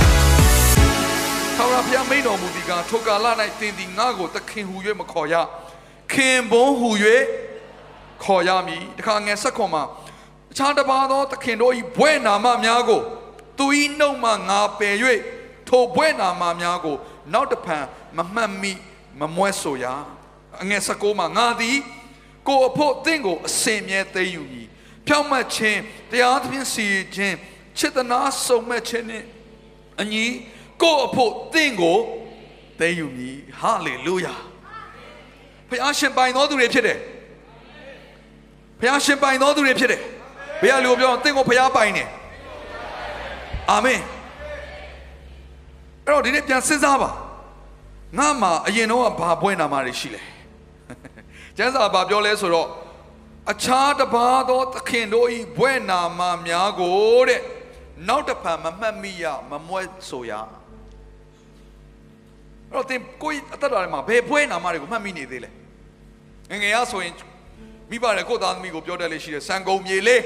် တော်မူသည်ကထိုကာလ၌သင်သည်ငါ့ကိုသခင်ဟူ၍မခေါ်ရခင်ဘုန်းဟူ၍ခေါ်ရမည်တခါငယ်ဆက်ခွန်မှာအခြားတစ်ပါးသောသခင်တို့၏ဘွဲ့နာမများကိုသူ၏နှုတ်မှငါပယ်၍ထိုဘွဲ့နာမများကို နောက်တစ်ဖန်မမှတ်မိမမွဲဆိုရအငယ်၁၉မှာငါသည်ကိုယ်အဖို့သင်ကိုအစင်မြဲသိမ်းယူမည်ဖြောင့်မတ်ခြင်းတရားသဖြင့်စီရင်ခြင်းချစ်သနာစုံမဲ့ခြင်းနှင့်အညီ ကိုယ့်အဖို့သင်ကိုသိမ်းယူမည်ဟာလေလုယာဖခင်ရှင်ပိုင်တော်သူတွေဖြစ်တယ်ဖခင်ရှင်ပိုင်တော်သူတွေဖြစ်တယ်ဘုရားလူကိုပြောသင်ကိုဖခင်ပိုင်တယ်အာမင်အဲ့တော့ဒီနေ့ပြန်စဉ်းစားပါငါမှာအရင်တော့ဘာပွဲနာမတွေရှိလဲကျမ်းစာဘာပြောလဲဆိုတော့အခြားတစ်ပါးသောသခင်တို့၏ဘွဲ့နာမများကိုတဲ့နောက်တစ်ဖန်မမှတ်မိရမမွဲဆိုရအဲ့ တော့သင်ကိုယ့်အသက်တာထဲမှာဘယ်ဘွဲ့နာမတွေကိုမှတ်မိနေသေးလဲငယ်ငယ်ရဆိုရင်မိဘတွေကိုယ့်သားသမီးကိုပြောတတ်လေးရှိတယ်စံကုန်မြေလေး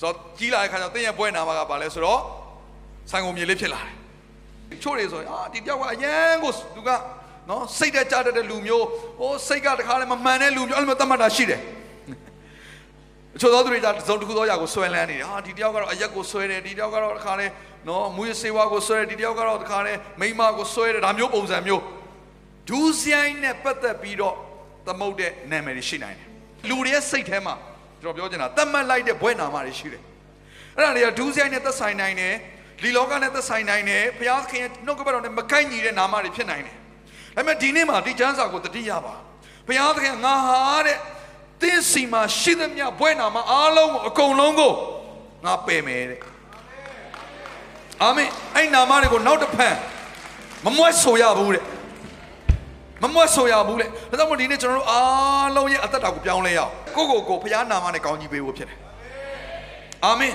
ဆိုတော့ကြီးလာတဲ့ခါကျတော့သင်ရဲ့ဘွဲ့နာမကဘာလဲဆိုတော့စံကုန်မြေလေးဖြစ်လာတယ်ချို့တွေဆိုရင်အာဒီတယောက်ကအရန်ကိုသူကနော်စိတ်တက်ကြတတ်တဲ့လူမျိုးဟိုစိတ်ကတခါလည်းမမှန်တဲ့လူမျိုးအဲ့လိုမျိုးသတ်မှတ်တာရှိတယ်အချို့သောသူတွေကတစ်စုံတစ်ခုသောအရာကိုဆွဲလန်းနေတယ်ဟာဒီတယောက်ကတော့အရက်ကိုဆွဲတယ်ဒီတယောက်ကတော့တခါလဲ နော်မူရစေဝါကိုဆွဲတယ်ဒီတယောက်ကတော့တခါလဲမိန်းမကိုဆွဲတယ်ဒါမျိုးပုံစံမျိုးဒူးဆိုင်နဲ့ပတ်သက်ပြီးတော့သမုတ်တဲ့နာမည်တွေရှိနိုင်တယ်လူတွေရဲ့စိတ်ထဲမှာကျွန်တော်ပြောချင်တာသတ်မှတ်လိုက်တဲ့ဘွဲ့နာမတွေရှိတယ်အဲ့ဒါတွေကဒူးဆိုင်နဲ့သက်ဆိုင်နိုင်တယ်ဒီလောကနဲ့သက်ဆိုင်နိုင်တယ်ဘုရားသခင်ရဲ့နှုတ်ကပတ်တော်နဲ့မကိုက်ညီတဲ့နာမတွေဖြစ်နိုင်တယ်ဒါပေမဲ့ဒီနေ့မှာဒီကျမ်းစာကိုတတိယပါဘုရားသခင်ငါဟာတဲ့တင်းစီမှာရှိသမျှဘွဲ့နာမအားလုံးကိုအကုန်လုံးကိုငါပယ်မယ်တဲ့ အာမင်အဲ့နာမတွေကိုနောက်တစ်ဖန်မမွဲဆိုရဘူးတဲ့မမွဲဆိုရဘူးလေဒါကြောင့်မို့ဒီနေ့ကျွန်တော်တို့အားလုံးရဲ့အသက်တာကိုပြောင်းလဲရအောင်ကိုကိုကိုဘုရားနာမနဲ့ကောင်းကြီးပေးဖို့ဖြစ်တယ်အာမင်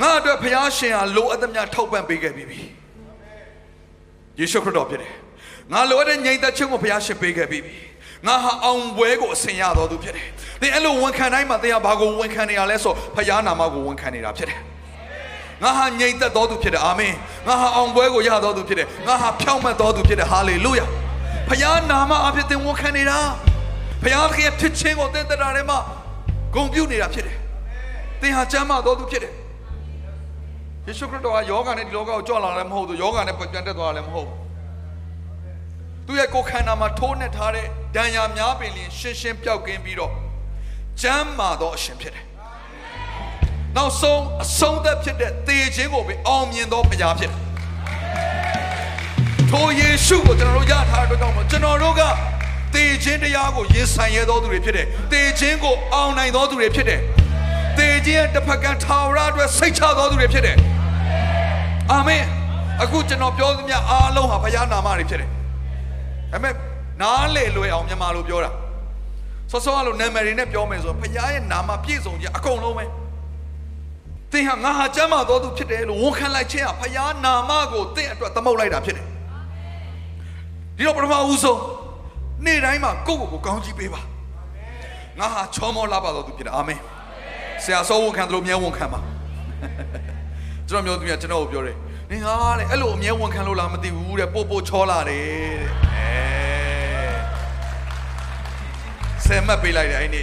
ငါအတွက်ဘုရားရှင်ဟာလိုအပ်သမျှထောက်ပံ့ပေးခဲ့ပြီယေရှုခရစ်တော်ဖြစ်တယ်ငါလိုအပ်တဲ့ငြိမ်သက်ခြင်းကိုဘုရားရှင်ပေးခဲ့ပြီငါဟာအောင်ပွဲကိုအစင်ရတော်သူဖြစ်တယ်သင်အဲ့လိုဝန်ခံတိုင်းမှာသင်ဟာဘာကိုဝန်ခံနေရလဲဆိုဘုရားနာမကိုဝန်ခံနေတာဖြစ်တယ် ငါဟာငြိမ်သက်တော်သူဖြစ်တယ်အာမင်ငါဟာအောင်ပွဲကိုရတော်သူဖြစ်တယ်ငါဟာဖြောင့်မတ်တော်သူဖြစ်တယ်ဟာလေလုယာဘုရားနာမအဖြစ်သင်ဝန်ခံနေတာဘုရားသခင်ရဲ့ဖြစ်ခြင်းကိုသင်သက်တာထဲမှာဂုဏ်ပြုနေတာဖြစ်တယ်သင်ဟာကျမ်းမာတော်သူဖြစ်တယ်ယေရှုခရစ်တော်ကယောဂာနဲ့ဒီလောကကိုကြွလာလည်းမဟုတ်ဘူးယောဂာနဲ့ပြန်တက်သွားလည်းမဟုတ်ဘူးသူရဲ့ကိုယ်ခန္ဓာမှာထိုးနှက်ထားတဲ့ဒဏ်ရာများပင်လျင်ရှင်းရှင်းပြောက်ကင်းပြီးတော့ကျမ်းမာသောအရှင်ဖြစ်တယ်။ နောက်ဆုံးအဆုံးသက်ဖြစ်တဲ့သေခြင်းကိုပဲအောင်မြင်သောဘုရားဖြစ်တယ်။ထိုယေရှုကိုကျွန်တော်တို့ရထားတဲ့အတွက်ကြောင့်မို့ကျွန်တော်တို့ကသေခြင်းတရားကိုရင်ဆိုင်ရသောသူတွေဖြစ်တယ်။သေခြင်းကိုအောင်နိုင်သောသူတွေဖြစ်တယ်။သေခြင်းရဲ့တစ်ဖက်ကထာဝရအတွက်စိတ်ချသောသူတွေဖြစ်တယ်။အာမင်။အခုကျွန်တော်ပြောသမျှအားလုံးဟာဘုရားနာမတွေဖြစ်တယ်။ဒါပေမဲ့နားလေလွယ်အောင်မြန်မာလိုပြောတာစောစောကလိုနာမည်တွေနဲ့ပြောမယ်ဆိုဖခင်ရဲ့နာမပြည့်စုံခြင်းအကုန်လုံးပဲ သင်ဟာငါဟာကျမ်းမာတော်သူဖြစ်တယ်လို့ဝန်ခံလိုက်ခြင်းဟာဖခင်နာမကိုသင်အတွက်သမုတ်လိုက်တာဖြစ်တယ်ဒီတော့ပထမဦးဆုံးနေ့တိုင်းမှာကိုယ့်ကိုယ်ကိုကောင်းချီးပေးပါငါဟာချောမောလာပါတော်သူဖြစ်တယ်အာမင်ဆရာစောဝန်ခံတယ်လို့မြဲဝန်ခံပါကျွန်တော်မျိုးသူကကျွန်တော်ကိုပြောတယ်နင်ဟာတဲ့အဲ့လိုအမြဲဝန်ခံလို့လားမသိဘူးတဲ့ပို့ပို့ချောလာတယ်တဲ့အဲဆယ်မှတ်ပေးလိုက်တယ်အဲ့ဒီ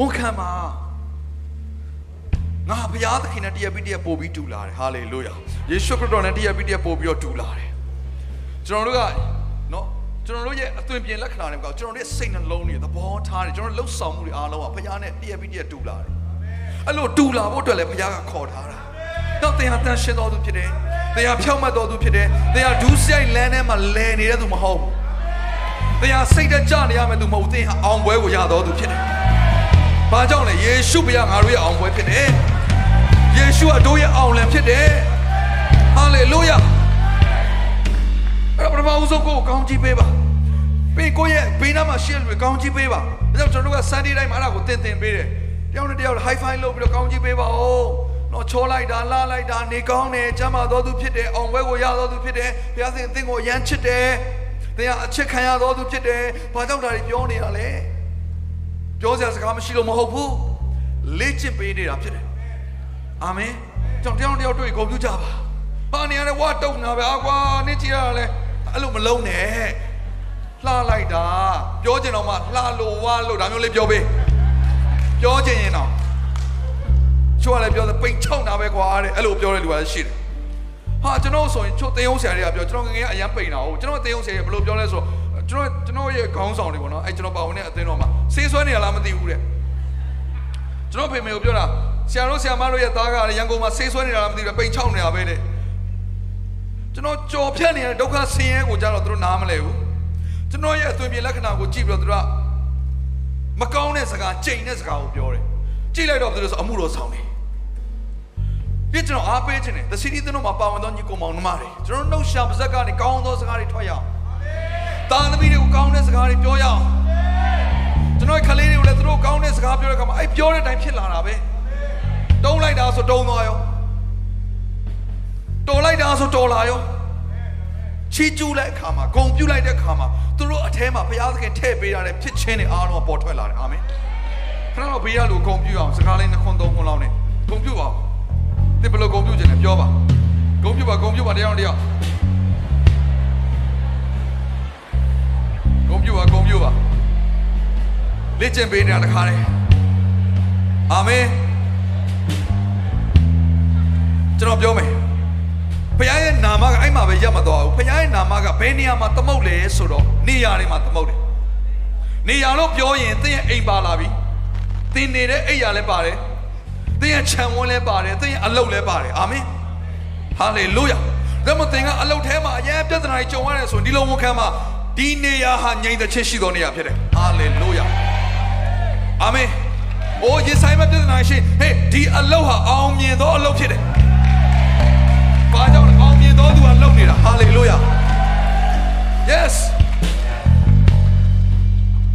ဝန်ခံပါငါဘုရားသခင်နဲ့တရားပြီးတရားပို့ပြီးတူလာတယ်ဟာလေလုယာယေရှုခရစ်တော်နဲ့တရားပြီးတရားပို့ပြီးတော့တူလာတယ်ကျွန်တော်တို့ကနော်ကျွန်တော်တို့ရဲ့အသွင်ပြင်လက္ခဏာတွေကကျွန်တော်တို့ရဲ့စိတ်နှလုံးတွေသဘောထားတွေကျွန်တော်တို့လှုပ်ဆောင်မှုတွေအားလုံးကဘုရားနဲ့တရားပြီးတရားတူလာတယ်အဲ့လိုတူလာဖို့အတွက်လည်းဘုရားကခေါ်ထားတာတော့သင်ဟာတန်ရှင်းတော်သူဖြစ်တယ်သင်ဟာဖြောင့်မတ်တော်သူဖြစ်တယ်သင်ဟာဒူးဆိုင်လမ်းထဲမှာလဲနေတဲ့သူမဟုတ်ဘူးသင်ဟာစိတ်တကြနေရမယ့်သူမဟုတ်ဘူးသင်ဟာအောင်ပွဲကိုရတော်သူဖြစ်တယ် ဘာကြောင့်လဲယေရှုဘုရားငါတို့ရဲ့အောင်ပွဲဖြစ်တယ်ယေရှုအတို့ရဲ့အောင်လံဖြစ်တယ်ဟာလေလုယာအဲ့တော့ပထမဦးဆုံးကိုယ်ကိုကောင်းကြီးပေးပါပြီးကိုယ့်ရဲ့ဘေးနားမှာရှိတဲ့လူတွေကောင်းကြီးပေးပါဒါကြောင့်ကျွန်တော်တို့က Sunday တိုင်းမှာအဲ့ဒါကိုတင်တင်ပေးတယ်တယောက်နဲ့တယောက် high five လုပ်ပြီးတော့ကောင်းကြီးပေးပါဦးနော်ချောလိုက်တာလာလိုက်တာနေကောင်းတယ်ကျမ်းမာတော်သူဖြစ်တယ်အောင်ပွဲကိုရတော်သူဖြစ်တယ်ဘုရားသခင်အသင်ကိုအယမ်းချစ်တယ်သင်ကအချစ်ခံရတော်သူဖြစ်တယ်ဘာကြောင့်ဒါတွေပြောနေရလဲ ပြောစရာစကားမရှိလို့မဟုတ်ဘူးလေ့ကျင့်ပေးနေတာဖြစ်တယ်အာမင်ကျွန်တော်တယောက်တစ်ယောက်တွေ့ဂုဏ်ပြုကြပါဟာနေရတဲ့ဝါတုံနာပဲအကွာနေကြည့်ရတာလဲအဲ့လိုမလုံးနဲ့လှလိုက်တာပြောချင်တော့မှလှလို့ဝါလို့ဒါမျိုးလေးပြောပေးပြောချင်ရင်တော့ချိုးရလဲပြောတယ်ပိန်ချုံတာပဲကွာတဲ့အဲ့လိုပြောတဲ့လူကလည်းရှိတယ်ဟာကျွန်တော်ဆိုရင်ချိုးတေးုံဆရာတွေကပြောကျွန်တော်ငငယ်ကအရန်ပိန်တာဟုတ်ကျွန်တော်တေးုံဆရာတွေဘယ်လိုပြောလဲဆိုတော့ ကျွန်တော်ကျွန်တော်ရဲ့ခေါင်းဆောင်တွေပေါ့နော်အဲ့ကျွန်တော်ပါဝင်တဲ့အသင်းတော်မှာဆေးဆွဲနေရလားမသိဘူးတဲ့ကျွန်တော်ဖေမေကိုပြောတာဆရာတို့ဆရာမတို့ရဲ့သားကလည်းရန်ကုန်မှာဆေးဆွဲနေတာလားမသိဘူးပိန်ချုံနေတာပဲတဲ့ကျွန်တော်ကြော်ဖြတ်နေတဲ့ဒုက္ခဆင်းရဲကိုကြတော့သူတို့နားမလဲဘူးကျွန်တော်ရဲ့အသွင်ပြေလက္ခဏာကိုကြည့်ပြီးတော့သူတို့ကမကောင်းတဲ့စကားကြိမ်တဲ့စကားကိုပြောတယ်ကြည့်လိုက်တော့သူတို့ဆိုအမှုတော်ဆောင်တယ်ပြစ်ကျွန်တော်အားပေးခြင်းတယ်သစီတီသင်းတို့မှာပါဝင်သောညီကောင်မောင်နှမတွေကျွန်တော်နှုတ်ရှာပါဇက်ကနေကောင်းသောစကားတွေထွက်ရ အောင်တာသမီးတွေကိုကောင်းတဲ့စကားတွေပြောရအောင်ကျွန်တော်ခလေးတွေကိုလည်းသူတို့ကောင်းတဲ့စကားပြောတဲ့အခါမှာအဲ့ပြောတဲ့အတိုင်းဖြစ်လာတာပဲတုံးလိုက်တာဆိုတုံးသွားရောတော်လိုက်တာဆိုတော်လာရောချီကျူးလိုက်အခါမှာဂုံပြုတ်လိုက်တဲ့အခါမှာသူတို့အထဲမှာဘုရားသခင်ထည့်ပေးရတဲ့ဖြစ်ခြင်းတွေအားလုံးပေါ်ထွက်လာတယ်အာမင်ခဏတော့ဘေးရလူဂုံပြုတ်အောင်စကားလေးနှစ်ခွန်းသုံးခွန်းလောက်နဲ့ဂုံပြုတ်အောင်သင်ဘယ်လိုဂုံပြုတ်ခြင်းလဲပြောပါဂုံပြုတ်ပါဂုံပြုတ်ပါတရားတယော ပြုတ်ပါဂုံပြုတ်ပါလေ့ကျင့်ပေးနေတာတခါတည်းအာမင်ကျွန်တော်ပြောမယ်ဘုရားရဲ့နာမကအဲ့မှာပဲရပ်မသွားဘူးဘုရားရဲ့နာမကဘယ်နေရာမှာသမုတ်လဲဆိုတော့နေရာတွေမှာသမုတ်တယ်နေရာလို့ပြောရင်သင်ရဲ့အိမ်ပါလာပြီသင်နေတဲ့အိမ်ရလည်းပါတယ်သင်ရဲ့ခြံဝန်းလည်းပါတယ်သင်ရဲ့အလုပ်လည်းပါတယ်အာမင်ဟာလေလုယာဒါမှသင်ကအလုပ်ထဲမှာအရင်ပြဿနာတွေကြုံရတယ်ဆိုရင်ဒီလိုဝန်ခံမှာ ဒီနေရာဟာငြိမ်သက်ခြင်းရှိသောနေရာဖြစ်တယ်ဟာလေလုယာအာမင်အိုးယေဆိုင်မပြဿနာရှိဟေးဒီအလုတ်ဟာအောင်မြင်သောအလုတ်ဖြစ်တယ်ဘာကြောင့်အောင်မြင်သောသူကလုပ်နေတာဟာလေလုယာ Yes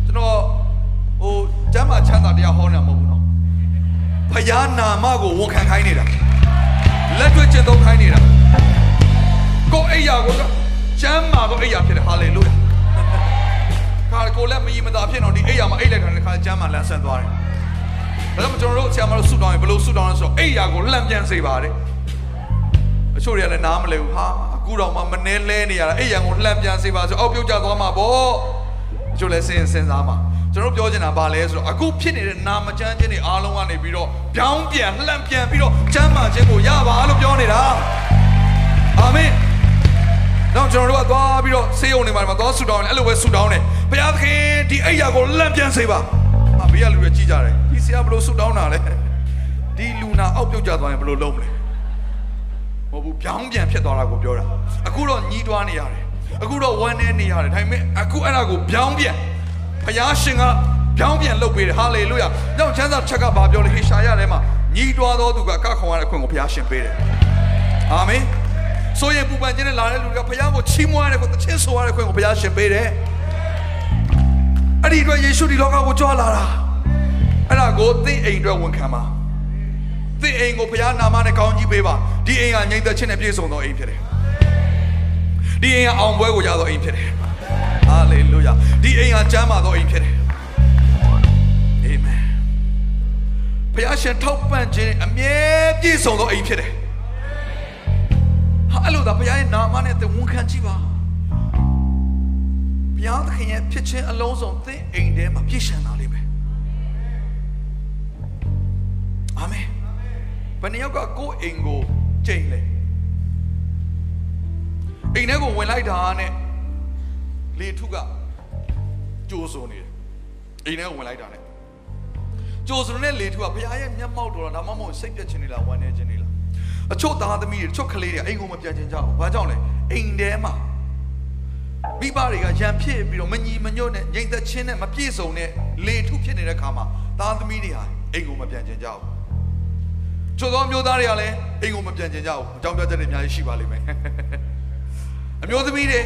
ကျွန်တော်ဟိုကျမ်းမာချမ်းသာတရားဟောနေတာမဟုတ်ဘူးနော်ဖယားနာမကိုဝန်ခံခိုင်းနေတာလက်တွေ့ကျင့်သုံးခိုင်းနေတာကိုအိယာကိုကျမ်းမာသောအိယာဖြစ်တယ်ဟာလေလုယာ ခါကိုလက်မကြီးမသာဖြစ်တော့ဒီအိယာမှာအိတ်လိုက်တာလည်းခါကျမ်းမာလန်းဆန်သွားတယ်ဒါကြောင့်ကျွန်တော်တို့ဆရာမတို့ဆူတောင်းရင်ဘယ်လိုဆူတောင်းလဲဆိုတော့အိယာကိုလှမ်းပြန်စေပါတယ်အချို့တွေကလည်းနားမလဲဘူးဟာအခုတော့မှမနှဲလဲနေရတာအိယာကိုလှမ်းပြန်စေပါဆိုအောက်ပြုတ်ကျသွားမှာပေါ့အချို့လည်းစဉ်းစဉ်းစားမှာကျွန်တော်ပြောချင်တာဘာလဲဆိုတော့အခုဖြစ်နေတဲ့နာမကျမ်းခြင်းတွေအားလုံးကနေပြီးတော့ပြောင်းပြန်လှမ်းပြန်ပြီးတော့ကျမ်းမာခြင်းကိုရပါလို့ပြောနေတာအာမင်တော့ကျွန်တော်တို့ကသွားပြီးတော့ဆေးရုံတွေမှာသွားဆူတောင်းတယ်အဲ့လိုပဲဆူတောင်းတယ် ဘုရားသခင်ဒီအိယာကိုလှမ်းပြန်စေပါဟာဘေးကလူတွေကြည့်ကြတယ်ဒီဆရာဘယ်လိုဆူတောင်းတာလဲဒီလူနာအောက်ပြုတ်ကျသွားရင်ဘယ်လိုလုပ်မလဲမဟုတ်ဘူးပြောင်းပြန်ဖြစ်သွားတာကိုပြောတာအခုတော့ညီးတွားနေရတယ်အခုတော့ဝမ်းနေနေရတယ်ဒါပေမဲ့အခုအဲ့ဒါကိုပြောင်းပြန်ဘုရားရှင်ကပြောင်းပြန်လုပ်ပေးတယ်ဟာလေလုယာ။ကြောင့်ချမ်းသာချက်ကဘာပြောလဲဟေရှာယထဲမှာညီးတွားသောသူကကခေါင်ရတဲ့ခွင့်ကိုဘုရားရှင်ပေးတယ်။အာမင်။ဆိုရင်ပူပန်ခြင်းနဲ့လာတဲ့လူတွေကဘုရားကိုချီးမွမ်းရတဲ့ခွင့်တခြင်းဆိုရတဲ့ခွင့်ကိုဘုရားရှင်ပေးတယ်။ အဲ့ဒီအတွက်ယေရှုဒီလောကကိုကြွလာတာ။အဲ့ဒါကိုသင်အိမ်အတွက်ဝန်ခံပါ။သင်အိမ်ကိုဘုရားနာမနဲ့ကောင်းကြီးပေးပါ။ဒီအိမ်ကငြိမ်သက်ခြင်းနဲ့ပြည့်စုံသောအိမ်ဖြစ်တယ်။ဒီအိမ်ကအောင်ပွဲကိုရသောအိမ်ဖြစ်တယ်။ဟာလေလုယာ။ဒီအိမ်ကကျမ်းမာသောအိမ်ဖြစ်တယ်။အာမင်။ဘုရားရှင်ထောက်ပံ့ခြင်းအမြဲပြည့်စုံသောအိမ်ဖြစ်တယ်။ဟာအဲ့လိုသာဘုရားရဲ့နာမနဲ့သင်ဝန်ခံကြည့်ပါ။ ဘုရားသခင်ရဲ့ဖြစ်ခြင်းအလုံးစုံသင်အိမ်ထဲမှာပြည့်စုံလာလိမ့်မယ်။အာမင်။ဘယ်နှယောက်ကကိုယ်အိမ်ကိုကျိန်လဲ။အိမ်ထဲကိုဝင်လိုက်တာနဲ့လေထုကကြိုးစုံနေတယ်။အိမ်ထဲကိုဝင်လိုက်တာနဲ့ကြိုးစုံတဲ့လေထုကဘုရားရဲ့မျက်မှောက်တော်ဒါမှမဟုတ်စိတ်ပြတ်ခြင်းတွေလားဝမ်းနည်းခြင်းတွေလားအချို့သားသမီးတွေအချို့ကလေးတွေအိမ်ကိုမပြန်ချင်ကြဘူးဘာကြောင့်လဲအိမ်ထဲမှာ မိဘတွေကရံဖြစ်ပြီးတော့မညီမညွတ်နဲ့ငြိမ်သက်ခြင်းနဲ့မပြည့်စုံတဲ့လေထုဖြစ်နေတဲ့ခါမှာသားသမီးတွေဟာအိမ်ကိုမပြန်ချင်ကြဘူးချို့သောမျိုးသားတွေကလည်းအိမ်ကိုမပြန်ကျင်ကြဘူးအကြောင်းပြချက်တွေအများကြီးရှိပါလိမ့်မယ်အမျိုးသမီးတွေ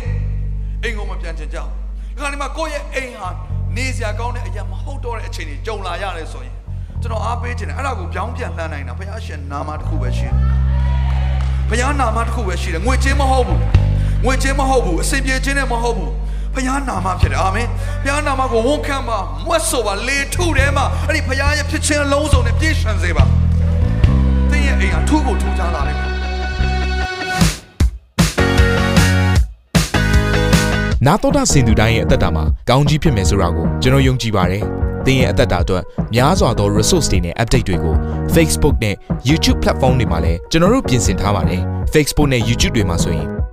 အိမ်ကိုမပြန်ကျင်ကြဘူးဒီခါဒီမှာကိုယ့်ရဲ့အိမ်ဟာနေစရာကောင်းတဲ့အရာမဟုတ်တော့တဲ့အချိန်တွေကြုံလာရတယ်ဆိုရင်ကျွန်တော်အားပေးခြင်းတယ်အဲ့ဒါကိုပြောင်းပြန်လှမ်းနိုင်တာဘုရားရှင်နာမတစ်ခုပဲရှိတယ်ဘုရားနာမတစ်ခုပဲရှိတယ်ငွေချင်းမဟုတ်ဘူး ငွေချင်းမဟုတ်ဘူးအစဉ်ပြေခြင်းနဲ့မဟုတ်ဘူးဘုရားနာမဖြစ်တယ်အာမင်ဘုရားနာမကိုဝန်ခံပါမွတ်ဆိုပါလေထုထဲမှာအဲ့ဒီဘုရားရဲ့ဖြစ်ခြင်းအလုံးစုံနဲ့ပြည့်စုံစေပါသင်ရဲ့အိမ်ဟာထူးကိုထူးခြားလာလိမ့်မယ်နာတော်တာစင်သူတိုင်းရဲ့အသက်တာမှာကောင်းကြီးဖြစ်မယ်ဆိုတာကိုကျွန်တော်ယုံကြည်ပါတယ်။သင်ရဲ့အသက်တာအတွက်များစွာသော resource တွေနဲ့ update တွေကို Facebook နဲ့ YouTube platform တွေမှာလည်းကျွန်တော်တို့ပြင်ဆင်ထားပါတယ်။ Facebook နဲ့ YouTube တွေမှာဆိုရင်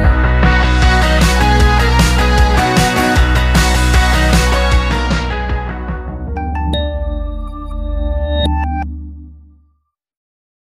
ယ်